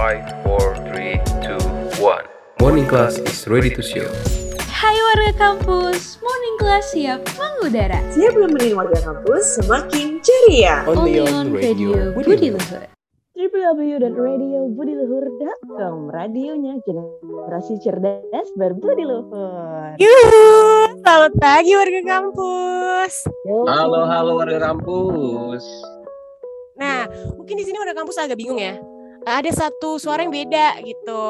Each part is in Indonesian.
5, 4, 3, 2, 1. Morning class is ready to show. Hai warga kampus, morning class siap mengudara. Siap nemenin warga kampus semakin ceria. Only on Radio Budi Luhur. www.radiobudiluhur.com Radionya generasi cerdas berbudi luhur. Yuhu, selamat pagi warga kampus. Halo, halo warga kampus. Nah, mungkin di sini warga kampus agak bingung ya. Ada satu suara yang beda gitu.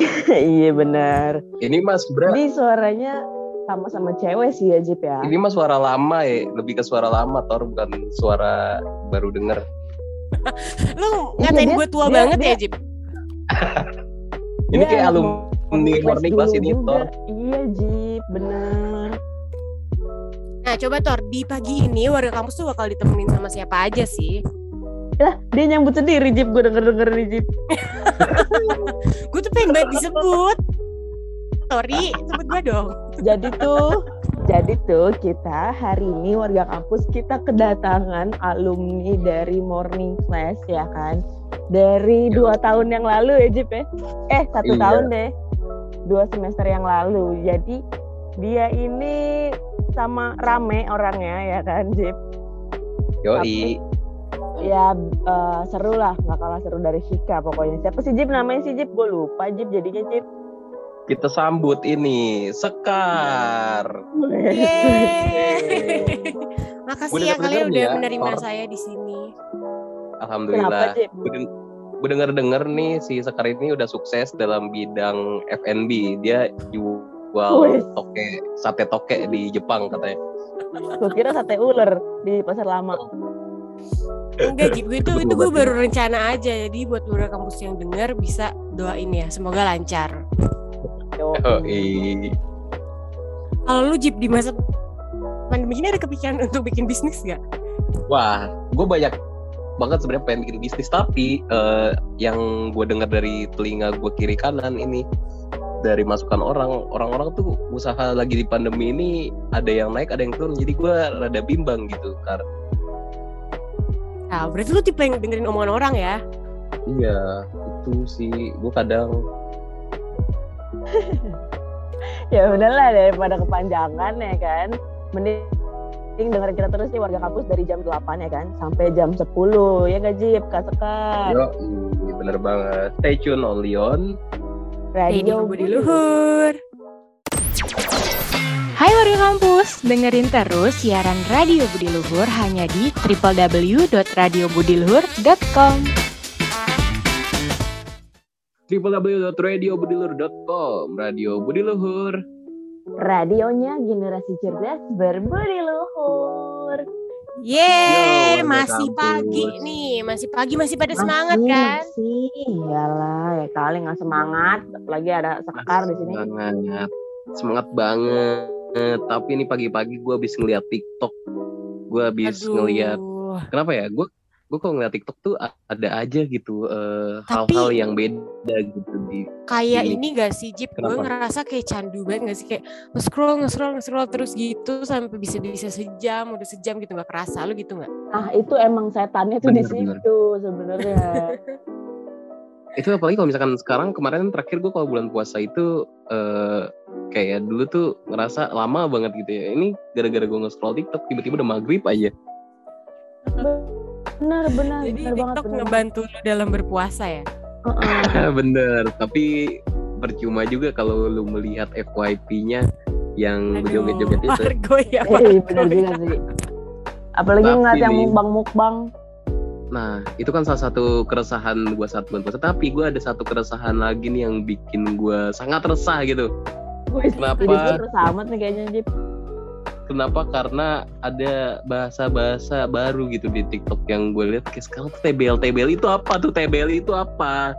iya benar. Ini Mas Bra, Ini suaranya sama-sama cewek sih ya Jip ya. ini Mas suara lama ya, lebih ke suara lama Tor, bukan suara baru denger. Lu Iya, ngatain gue tua dia- banget dia- ya, Jip? Ini Dia kayak alumni morning class ini. Tor. Iya Jip, benar. Nah, coba Tor, di pagi ini warga kampus tuh bakal ditemenin sama siapa aja sih? Lah, dia nyambut sendiri Jip, gue denger-denger nih Jip. Gue tuh pengen banget disebut. Tori, sebut gue dong. Jadi tuh, jadi tuh kita hari ini warga kampus kita kedatangan alumni dari morning class ya kan. Dari dua tahun yang lalu ya Jip ya. Eh satu Iya. tahun deh. Dua semester yang lalu. Jadi dia ini sama rame orangnya ya kan Jip. Yoi. Ya eh, seru lah, nggak kalah seru dari Shika pokoknya. Siapa sih Jip namanya sih Jip? Gue lupa Jip jadinya Jip. Kita sambut ini Sekar. Makasih Gua ya kalian udah ya, menerima Tor. saya di sini. Alhamdulillah. Kenapa Jip? Gue denger-denger nih si Sekar ini udah sukses dalam bidang F&B. Dia jual toke, sate toke di Jepang katanya. Gue kira sate ular di pasar lama. Enggak, Jip. Itu, Itu gue baru rencana aja. Jadi buat warga kampus yang denger bisa doain ya. Semoga lancar. Yoi. Kalau lu Jip di masa pandemi ini ada kepikiran untuk bikin bisnis gak? Wah, gue banyak banget sebenarnya pengen bikin bisnis tapi eh, yang gue dengar dari telinga gue kiri kanan ini dari masukan orang orang-orang tuh usaha lagi di pandemi ini ada yang naik ada yang turun jadi gue rada bimbang gitu karena Nah, berarti lu tipe yang dengerin omongan orang ya? iya itu sih. Gue kadang ya udahlah daripada kepanjangan ya kan. Mending dengerin kita terus nih warga kampus dari jam 8 ya kan sampai jam 10 ya gak Jip? Kak Sekar yo iya, bener banget. Stay tune only on Radio Budi Luhur. Kampus, dengerin terus siaran Radio Budi Luhur hanya di www.radiobudiluhur.com. www.radiobudilur.com Radio Budi Luhur. Radionya generasi cerdas berbudi luhur. Yeay, Yo, masih kampus. pagi nih, masih pagi, masih pada semangat kan? masih. Iyalah ya kali nggak semangat. Lagi ada Sekar di sini. Semangat, semangat banget. Tapi ini pagi-pagi gue habis ngeliat TikTok. Gue habis Aduh. ngeliat. Kenapa ya? Gue gue kok ngeliat TikTok tuh ada aja gitu eh, hal-hal yang beda gitu di. Kayak Ini. ini gak sih, Jip? Gue ngerasa kayak candu banget gak sih? Kayak nge-scroll, nge-scroll, nge-scroll terus gitu sampai bisa-bisa sejam, udah sejam gitu gak kerasa. Lu gitu gak? ah itu emang setannya tuh di Bener, bener. situ sebenarnya Itu apalagi kalau misalkan sekarang kemarin terakhir gue kalau bulan puasa itu eh kayak dulu tuh ngerasa lama banget gitu ya. Ini gara-gara gue nge-scroll TikTok tiba-tiba udah maghrib aja. benar benar Jadi benar banget TikTok benar ngebantu lu dalam berpuasa ya? Heeh. Bener, tapi percuma juga kalau lu melihat FYP-nya yang joget-joget itu. Margo ya, Eh, Margo ya. juga sih. Apalagi ngeliat yang mukbang-mukbang. Nah, itu kan salah satu keresahan gue saat bulan puasa. Tapi gue ada satu keresahan lagi nih yang bikin gue sangat resah gitu. Wih, Kenapa? Ini tuh terus amat nih kayaknya Jip. Kenapa? Karena ada bahasa-bahasa baru gitu di TikTok yang gue lihat kayak sekarang tuh TBL. TBL itu apa tuh? TBL itu apa?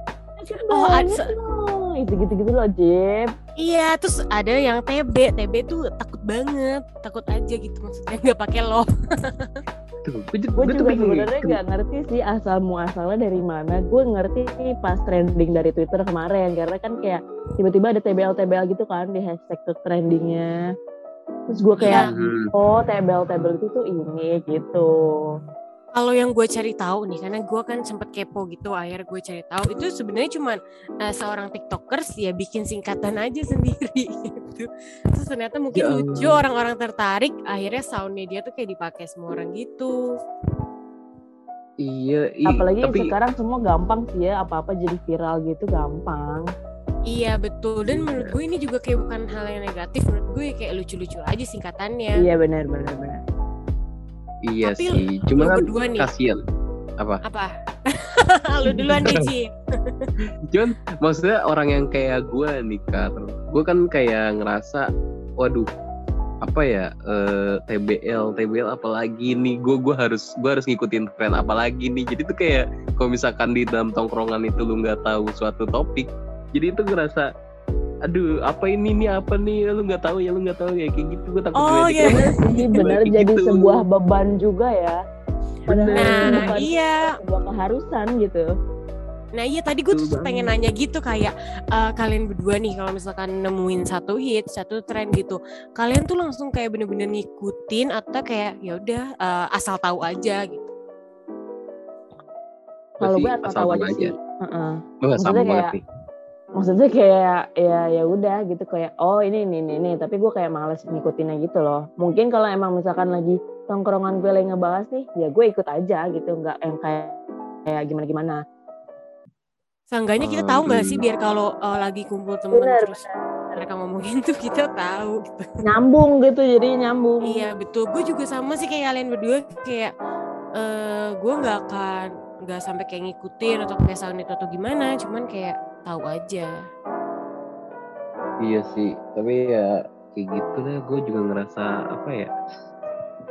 Oh, ada loh. Itu gitu-gitu loh Jip. Iya, terus ada yang TB. TB tuh takut banget, takut aja gitu maksudnya nggak pakai lo. Tuh, gue, juga sebenarnya nggak ngerti sih asal muasalnya dari mana. Gue ngerti nih pas trending dari Twitter kemarin karena kan kayak tiba-tiba ada TBL TBL gitu kan di hashtag tuh trendingnya. Terus gue kayak Hmm. oh TBL TBL itu tuh ini gitu. Kalau yang gue cari tahu nih, karena gue kan sempet kepo gitu, akhirnya gue cari tahu itu sebenarnya cuman eh, seorang tiktokers ya bikin singkatan aja sendiri gitu. Terus ternyata mungkin Ya lucu orang-orang tertarik, akhirnya soundnya dia tuh kayak dipakai semua orang gitu. Iya, i- Apalagi tapi sekarang semua gampang sih ya, apa-apa jadi viral gitu gampang. Iya betul, dan menurut gue ini juga kayak bukan hal yang negatif, menurut gue kayak lucu-lucu aja singkatannya. Iya benar benar benar. Iya Tapi sih. Cuma kan berdua nih. kasihan. Apa? Apa? Lu duluan deh, Ji. Cuman maksudnya orang yang kayak gue nih Kar, gue kan kayak ngerasa, waduh, apa ya eh, TBL, TBL apalagi nih, gue gue harus gue harus ngikutin tren apalagi nih. Jadi tuh kayak kalau misalkan di dalam tongkrongan itu lu nggak tahu suatu topik, jadi itu ngerasa, aduh apa ini nih apa nih lu nggak tahu ya lu nggak tahu ya kayak gitu gue takut Oh, iya. orang. Benar jadi gitu. sebuah beban juga ya. Padahal itu Nah, bukan iya. sebuah keharusan gitu. Nah iya tadi gue tuh pengen nanya gitu kayak eh, kalian berdua nih kalau misalkan nemuin satu hit, satu tren gitu, kalian tuh langsung kayak bener-bener ngikutin atau kayak ya udah eh, asal tahu aja gitu. Kalau gue asal tahu aja aja. sih. Heeh. Gue nggak sama banget kayak- nih. Maksudnya kayak ya ya udah gitu kayak oh ini ini ini, ini. tapi gue kayak males ngikutinnya gitu loh. Mungkin kalau emang misalkan lagi tongkrongan gue lagi ngebahas nih, ya gue ikut aja gitu, nggak yang kayak kayak gimana gimana. Seenggaknya kita tahu nggak sih biar kalau eh, lagi kumpul temen Bener, terus mereka ngomongin tuh kita tahu gitu. Nyambung gitu jadi nyambung. Iya betul, gue juga sama sih kayak kalian berdua kayak eh gue nggak akan nggak sampai kayak ngikutin atau kayak sound itu atau gimana, cuman kayak tahu aja. Iya sih, tapi ya kayak gitu lah. Gue juga ngerasa apa ya?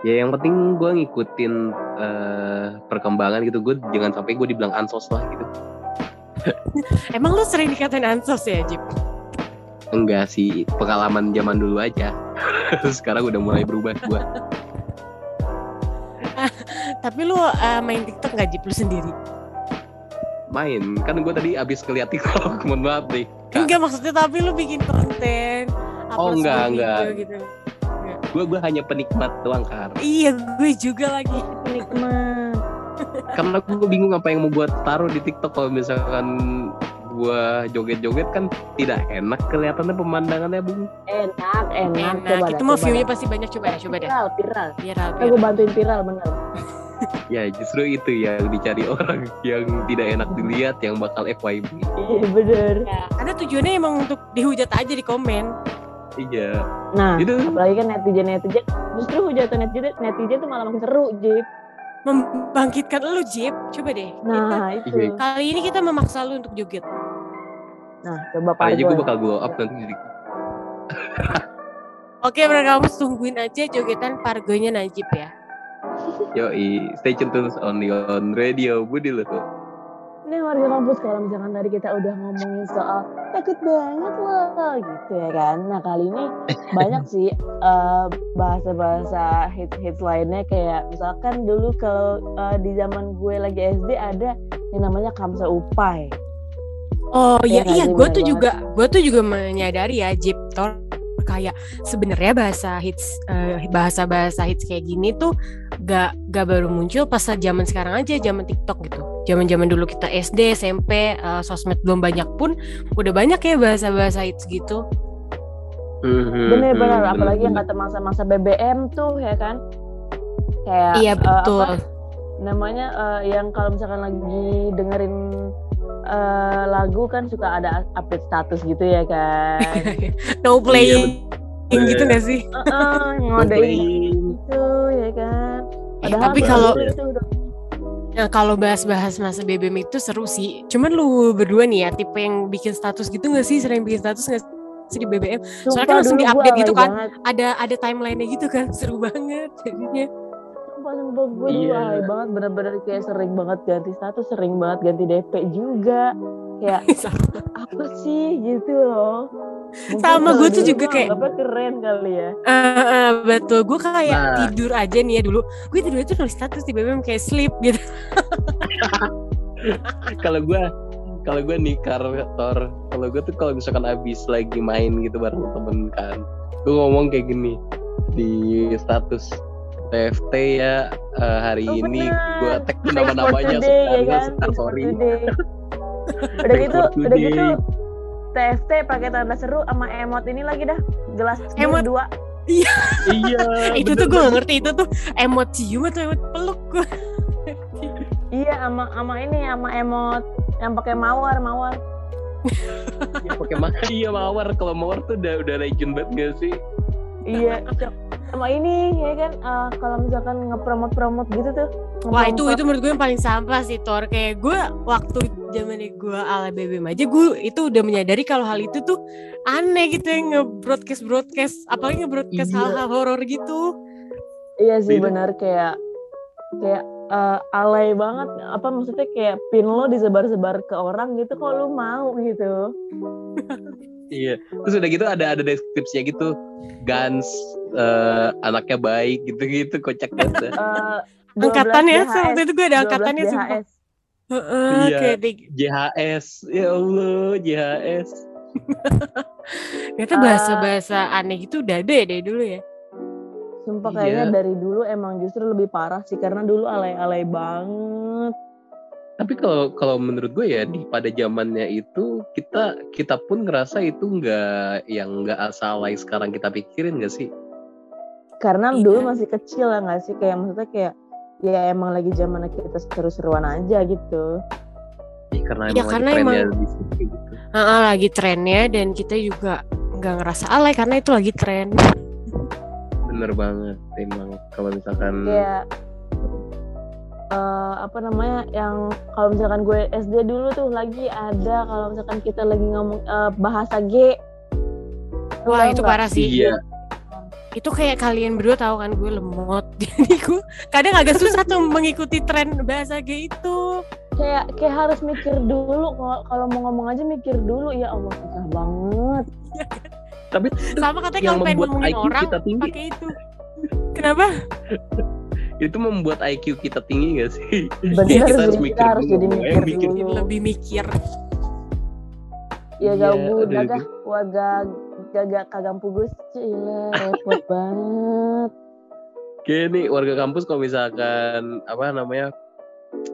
Ya yang penting gue ngikutin eh, perkembangan gitu. Gue jangan sampai gue dibilang ansos lah gitu. Emang lu sering dikatain ansos ya, Jip? Enggak sih, pengalaman zaman dulu aja. Sekarang udah mulai berubah gue. Tapi lu eh, main TikTok nggak Jip lu sendiri? Main, kan gue tadi abis ngeliat TikTok, mohon maaf nih. Kak. Enggak maksudnya tapi lu bikin konten. Oh, enggak, enggak. Gitu. Gue gue hanya penikmat doang kan. Iya, gue juga lagi. Nikmat. Karena gue bingung apa yang mau gue taruh di TikTok kalau misalkan gue joget-joget kan tidak enak kelihatannya pemandangannya bung. Enak, enak. Enak. Coba Itu mau view-nya pasti banyak coba deh, coba deh. Viral, viral. Viral, viral. gue bantuin viral bener. Ya justru itu yang dicari orang yang tidak enak dilihat yang bakal FYP. Iya bener. Ya, karena tujuannya emang untuk dihujat aja di komen. Iya. Nah, Itu apalagi kan netizen netizen justru hujatan netizen netizen tuh malah makin seru Jip. Membangkitkan lu, Jip. Coba deh. Kita, Nah itu. Iya. kali ini kita memaksa lu untuk joget. Nah coba kali aja gue bakal blow up nanti Oke, mereka kamu tungguin aja jogetan Pargonya Najib ya. Yoi, stay tune terus on the on radio Budi lo tuh. Ini warga kampus kalau misalkan tadi kita udah ngomongin soal takut banget loh gitu ya kan. Nah kali ini banyak sih eh, bahasa-bahasa hits-hits lainnya kayak misalkan dulu kalau eh, di zaman gue lagi SD ada yang namanya Kamsa Upai. Oh iya Iya iya, sih, gue tuh banget. juga gue tuh juga menyadari ya Jip Tor kayak sebenarnya bahasa hits eh, bahasa-bahasa hits kayak gini tuh gak gak baru muncul pas zaman sekarang aja zaman TikTok gitu. Zaman-zaman dulu kita SD, SMP, eh, sosmed belum banyak pun udah banyak ya bahasa-bahasa hits gitu. Bener-bener Hmm, apalagi yang kata masa-masa BBM tuh ya kan. Kayak iya eh, betul. apa, namanya eh, yang kalau misalkan lagi dengerin eh, lagu kan suka ada update status gitu ya kan. no playing betul. gitu gak sih? Heeh, ngodein gitu ya kan. Padahal tapi belum kalau- tentu itu udah Nah kalau bahas-bahas masa BBM itu seru sih. Cuman lu berdua nih ya tipe yang bikin status gitu gak sih? Sering bikin status gak sih di BBM? Soalnya kan langsung di-update gitu kan. banget. Ada ada timelinenya gitu kan. Seru banget jadinya. Sumpah sumpah gue dulu Iya. alay banget bener-bener kayak sering banget ganti status, sering banget ganti DP juga. Kayak apa sih gitu loh. Mungkin Sama, gue tuh juga kayak- anggapnya keren kali ya. Eh, eh, betul. Gue kayak Nah. tidur aja nih ya dulu. Gue tidur aja nulis status di BBM kayak sleep gitu. Kalau gue kalau gue nikar Tor, kalau gue tuh kalau misalkan abis lagi main gitu bareng temen kan, gue ngomong kayak gini di status. TFT ya eh, hari Oh, ini gue tag nama-namanya ya sekarang kan? Sorry udah gitu, udah gitu. TFT pakai tanda seru sama emot ini lagi dah. Gelas Emot. dua. iya itu tuh gue ngerti itu tuh emot cium atau emot peluk gue. Iya, sama sama ini sama emot yang pakai mawar, mawar. Iya, pakai mawar iya mawar kalau mawar tuh udah udah legend banget gak sih iya. Sama ini ya kan eh, kalau misalkan ngepromot-promot gitu tuh. Wah itu ngepromot- itu menurut gue yang paling sampah sih Tor Kayak gue waktu zamannya gue ala BBM aja Gue itu udah menyadari kalau hal itu tuh aneh gitu ya Nge-broadcast broadcast Apalagi nge-broadcast Iya. hal-hal horor gitu Iya sih benar kayak kayak eh, alay banget. Apa maksudnya kayak pin lo disebar-sebar ke orang gitu kok lu mau gitu. iya terus udah gitu ada ada deskripsinya gitu Gans eh, anaknya baik gitu-gitu kocak banget dah. Eh, 12 Angkatannya BHS, sih Waktu itu gue ada 12 angkatannya BHS. Heeh, Iya. kayak di- JHS ya Allah JHS Ternyata Ah. bahasa-bahasa aneh gitu udah ada ya dari dulu ya Sumpah Iya. kayaknya dari dulu emang justru lebih parah sih karena dulu alay-alay banget. Tapi kalau kalau menurut gue ya di pada zamannya itu kita kita pun ngerasa itu nggak yang nggak asal alay sekarang kita pikirin gak sih Karena Iya. dulu masih kecil lah nggak sih kayak maksudnya kayak ya emang lagi zaman kita seru-seruan aja gitu. Ya, karena Ya, emang karena lagi trennya emang- situ gitu. Heeh, lagi trennya dan kita juga nggak ngerasa alay karena itu lagi tren bener banget emang kalau misalkan Kayak eh, apa namanya yang kalau misalkan gue SD dulu tuh lagi ada kalau misalkan kita lagi ngomong eh, bahasa G. Wah itu parah sih. Iya. Itu kayak kalian berdua tahu kan gue lemot. Jadi gue kadang agak susah tuh mengikuti tren bahasa G itu. Kayak kayak harus mikir dulu kalau kalau mau ngomong aja mikir dulu. Ya Allah susah banget. tapi sama katanya yang kalau pengen membuat ngomongin IQ orang kita tinggi. pakai itu. Kenapa itu membuat IQ kita tinggi gak sih? Bener kita sih, harus kita mikir harus dulu, jadi mikir mikir dulu. lebih mikir. Ya Iya, gak aduh, gagah warga gagak kagak pugus. Cila repot banget. Kayak nih warga kampus kalau misalkan apa namanya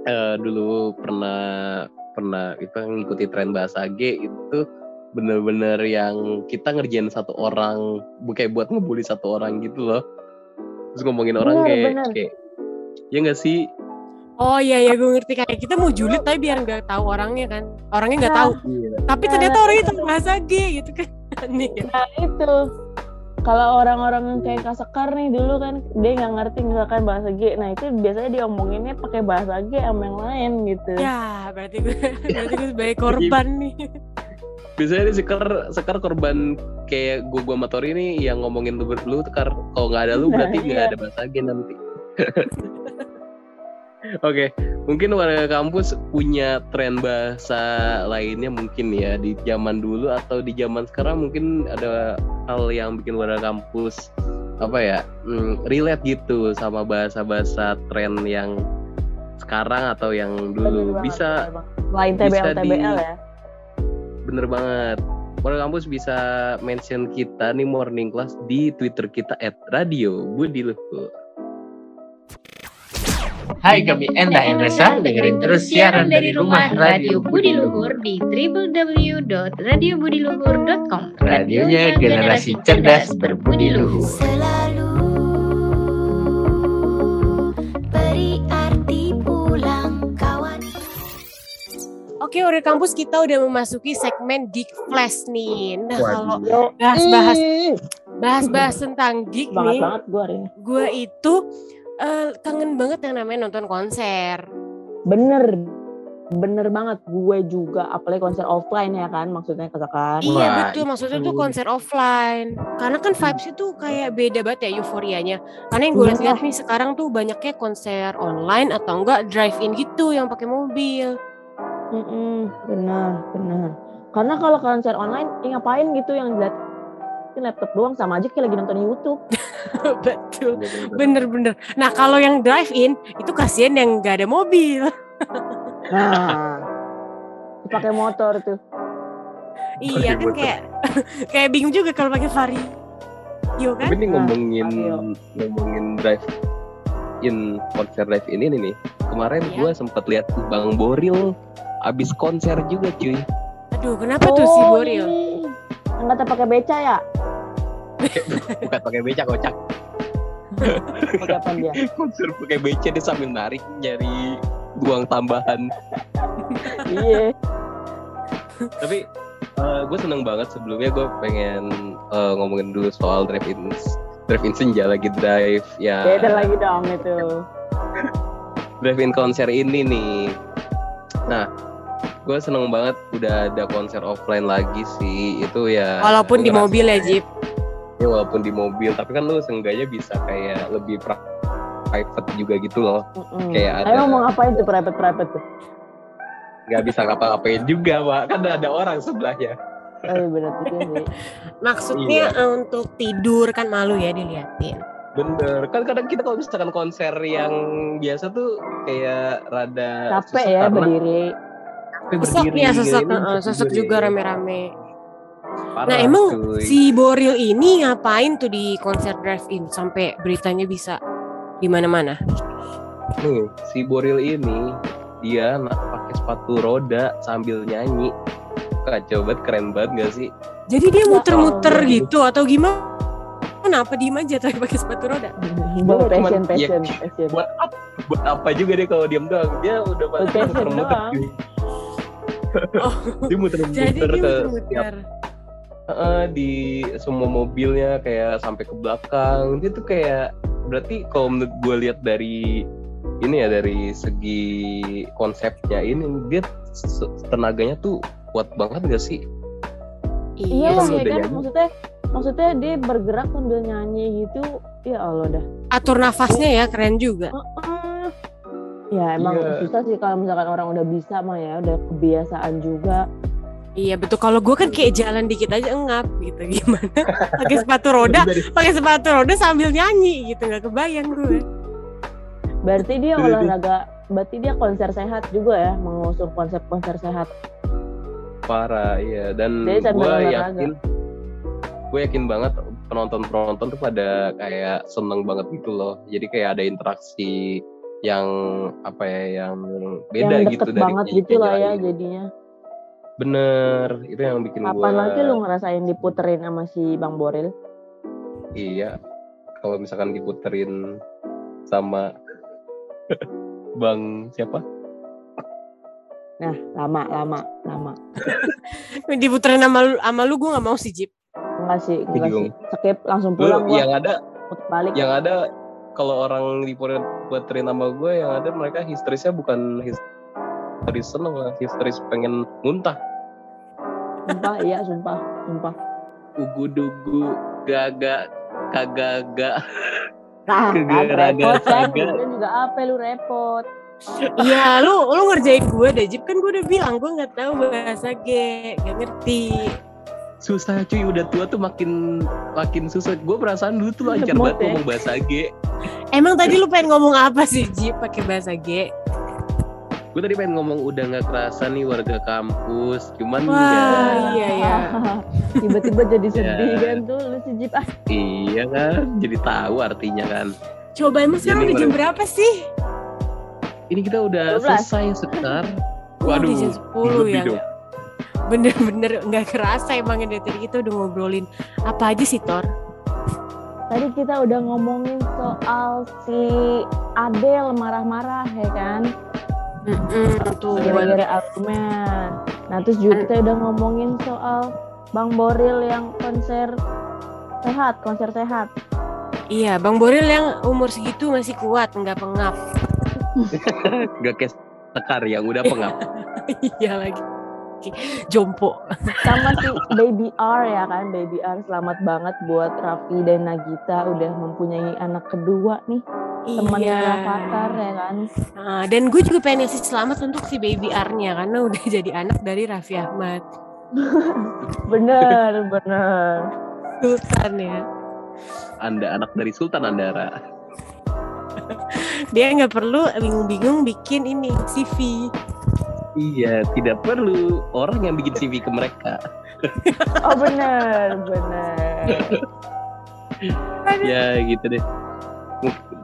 eh, dulu pernah pernah itu ngikuti tren bahasa G itu bener-bener yang kita ngerjain satu orang bukan buat ngebully satu orang gitu loh terus ngomongin orang Bener, kayak bener. kayak ya nggak sih oh iya ya gue ngerti kayak kita mau julid tapi biar nggak tahu orangnya kan orangnya nggak Nah, tahu Iya. tapi Nah, ternyata orangnya itu. bahasa G gitu kan aneh ya Nah itu kalau orang-orang yang kayak Kak Sekar nih dulu kan dia nggak ngerti misalkan bahasa G. Nah itu biasanya diomonginnya pakai bahasa G sama yang lain gitu. ya berarti gue berarti gue sebagai korban nih biasanya nih sekar sekar korban kayak gua gua sama Tori nih yang ngomongin lu lu tekar kalau nggak ada lu Nah, berarti nggak iya. ada bahasa G nanti Oke, mungkin warga kampus punya tren bahasa lainnya mungkin ya di zaman dulu atau di zaman sekarang mungkin ada hal yang bikin warga kampus apa ya hmm, relate gitu sama bahasa-bahasa tren yang sekarang atau yang Bener dulu banget, bisa bener banget. Selain bisa TBL di- TBL ya. Bener banget. Warga kampus bisa mention kita nih morning class di twitter kita at radio budi luhur. Hai kami Endah Endresa, dengerin terus siaran dari rumah Radio Budi Luhur di www.radiobudiluhur.com. Radionya generasi cerdas berbudi luhur. Selalu beri Oke, udah kampus kita udah memasuki segmen Geek Flash nih. Nah, kalau bahas-bahas bahas-bahas tentang geek banget nih, banget gue hari ini. gue itu eh, kangen banget yang namanya nonton konser. Bener, bener banget. Gue juga, apalagi konser offline ya kan, maksudnya katakan. Iya Wah, betul, maksudnya itu. tuh konser offline. Karena kan vibes itu kayak beda banget ya euforianya. Karena yang gue Iya. lihat nih sekarang tuh banyaknya konser online atau enggak drive-in gitu yang pakai mobil. Mm-mm, bener, bener. Karena kalau konser online, ya ngapain gitu yang lihat laptop doang sama aja kayak lagi nonton YouTube. betul, bener-bener. Nah kalau yang drive-in itu kasihan yang nggak ada mobil. Nah, pakai motor tuh. iya kan kayak kayak bingung juga kalau pakai vario kan. tapi ini ngomongin ngomongin drive konser in ini nih. Kemarin Iya. gue sempat lihat Bang Boril abis konser juga cuy. Aduh, kenapa tuh si Oh, Boril? kata pakai beca ya? Bukan pakai beca kocak. Pakai apa dia? Konser pakai beca dia sambil narik nyari uang tambahan. Iya. Tapi gue seneng banget sebelumnya gue pengen eh, ngomongin dulu soal drive in drive in senja lagi drive ya Beda lagi dong itu. drive in konser ini nih. Nah, gue seneng banget udah ada konser offline lagi sih itu ya. Walaupun di mobil ya, Jip. Ya, walaupun di mobil, tapi kan lu seenggaknya bisa kayak lebih pra- private juga gitu loh. Mm-mm. Kayak Ayo ada- ngomong ngapain tuh private private tuh? Nggak bisa ngapa-ngapain juga, Pak. Kan ada orang sebelahnya. Iya bener juga sih. Maksudnya Iya. eh, untuk tidur kan malu ya diliatin. Bener. Kan kadang kita kalau misalkan konser yang biasa tuh kayak rada Capek susah ya karena berdiri. capek Sesek ya, sesek, eh, juga rame-rame. Parah, Nah emang cuy. si Boril ini ngapain tuh di konser drive-in sampai beritanya bisa di mana-mana? Nih, si Boril ini dia pakai sepatu roda sambil nyanyi. Kacau banget, keren banget gak sih? Jadi dia Ya muter-muter Allah. gitu atau gimana? Kenapa diem aja tapi pakai sepatu roda? Bawa cuman- passion ya, passion passion. Buat apa, buat apa juga deh kalau diam doang? Dia udah pasti Passion muter-muter. Oh, Dia muter-muter Jadi dia ke muter-muter. Heeh, di semua mobilnya kayak sampai ke belakang. Dia tuh kayak berarti kalau menurut gue lihat dari ini ya dari segi konsepnya ini dia tenaganya tuh kuat banget gak sih? Iya sih udah kan nyanyi. maksudnya maksudnya dia bergerak sambil nyanyi gitu. Ya Allah dah. Atur nafasnya ya keren juga. Heeh. Ya emang Iya. susah sih kalau misalkan orang udah bisa mah ya udah kebiasaan juga. Iya betul. Kalau gue kan kayak jalan dikit aja engap gitu gimana? pakai sepatu roda, pakai sepatu roda sambil nyanyi gitu nggak kebayang gue. Berarti dia Iya, iya. olahraga, berarti dia konser sehat juga ya, mengusung konsep konser sehat. Parah, iya. Dan gue yakin, gue yakin banget penonton-penonton tuh pada kayak seneng banget gitu loh. Jadi kayak ada interaksi yang apa ya, yang beda yang gitu deket banget gitu lah ya jadinya. Bener, itu yang bikin gue. Kapan lagi lu ngerasain diputerin sama si Bang Boril? Iya, kalau misalkan diputerin sama Bang siapa? Nah, lama, lama, lama. Diputerin sama lu, sama lu gue nggak mau sih Jip. Enggak sih, enggak sih. Skip langsung Lu pulang gua. yang ada, balik. yang ada kalau orang diputerin sama gue yang ada mereka histerisnya bukan histeris seneng lah, histeris pengen muntah. Sumpah, iya, sumpah, sumpah. Ugu dugu gaga kagaga. Nah, kan repot kan. juga apa lu repot. Iya, lu lu ngerjain gue deh Jip kan gue udah bilang gue nggak tahu bahasa G, gak ngerti. Susah cuy, udah tua tuh makin makin susah. Gue perasaan dulu tuh lancar banget ya. ngomong bahasa G. Emang tadi lu pengen ngomong apa sih Jip pakai bahasa G? Gue tadi pengen ngomong udah nggak kerasa nih warga kampus, cuman Wah, ya iya ya. Tiba-tiba jadi sedih Ya. kan tuh lu si Jip. Ah, iya kan, jadi tahu artinya kan. Coba emang sekarang udah jam berapa sih? Ini kita udah 12. selesai sekitar. Oh, Waduh, udah jam 10 lebih ya. dong. Bener-bener nggak kerasa emang dari tadi kita udah ngobrolin apa aja sih Tor? tadi kita udah ngomongin soal si Adele marah-marah ya kan. Mm-mm, tuh. gara-gara argumen. Nah terus juga kita udah ngomongin soal Bang Boril yang konser sehat, konser sehat. Iya, Bang Boril yang umur segitu masih kuat, nggak pengap. Gak kayak tekar yang udah pengap. iya lagi. Jompo. Sama si Baby R ya kan, Baby R selamat banget buat Raffi dan Nagita udah mempunyai anak kedua nih, temannya Iya. Rafathar ya kan. Nah, dan gue juga pengen ngasih selamat untuk si baby R-nya karena udah jadi anak dari Raffi Ahmad. Bener, bener. Sultan ya. Anda anak dari Sultan Andara. Dia nggak perlu bingung-bingung bikin ini CV. Iya, tidak perlu orang yang bikin CV ke mereka. Oh bener, bener. ya gitu deh.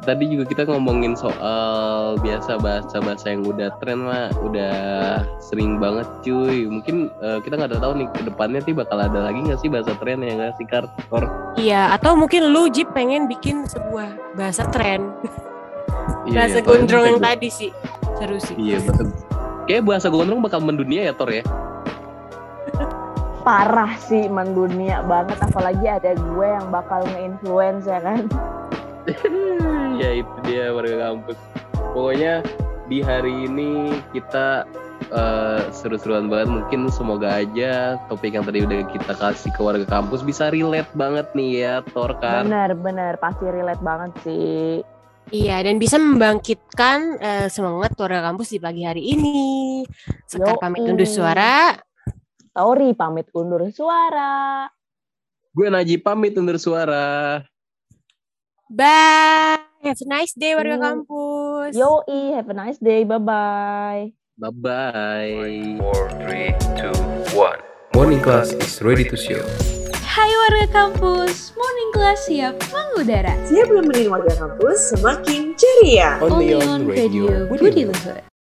tadi juga kita ngomongin soal biasa bahasa-bahasa yang udah tren mah udah sering banget cuy mungkin eh, kita nggak tahu nih ke depannya sih bakal ada lagi nggak sih bahasa tren yang nggak sih Kartor Iya, atau mungkin lu Jip pengen bikin sebuah bahasa tren. Iya, bahasa iya, gondrong yang tadi sih. Seru sih. iya bahasa kayak bahasa gondrong bakal mendunia ya Tor ya Parah sih mendunia banget apalagi ada gue yang bakal nge-influence ya kan. ya itu dia warga kampus pokoknya di hari ini kita eh, seru-seruan banget mungkin semoga aja topik yang tadi udah kita kasih ke warga kampus bisa relate banget nih ya Tor kan Bener bener pasti relate banget sih. Iya, dan bisa membangkitkan eh, semangat warga kampus di pagi hari ini. Sekar pamit undur suara. Tori pamit undur suara. gue Najib pamit undur suara Bye. Have a nice day warga kampus. Yoi, have a nice day. Bye bye. bye bye Four, three, two, one. Morning class is ready to show. Hai warga kampus, morning class siap mengudara. Siap nemenin warga kampus semakin ceria. Only on Radio Budi Luhur.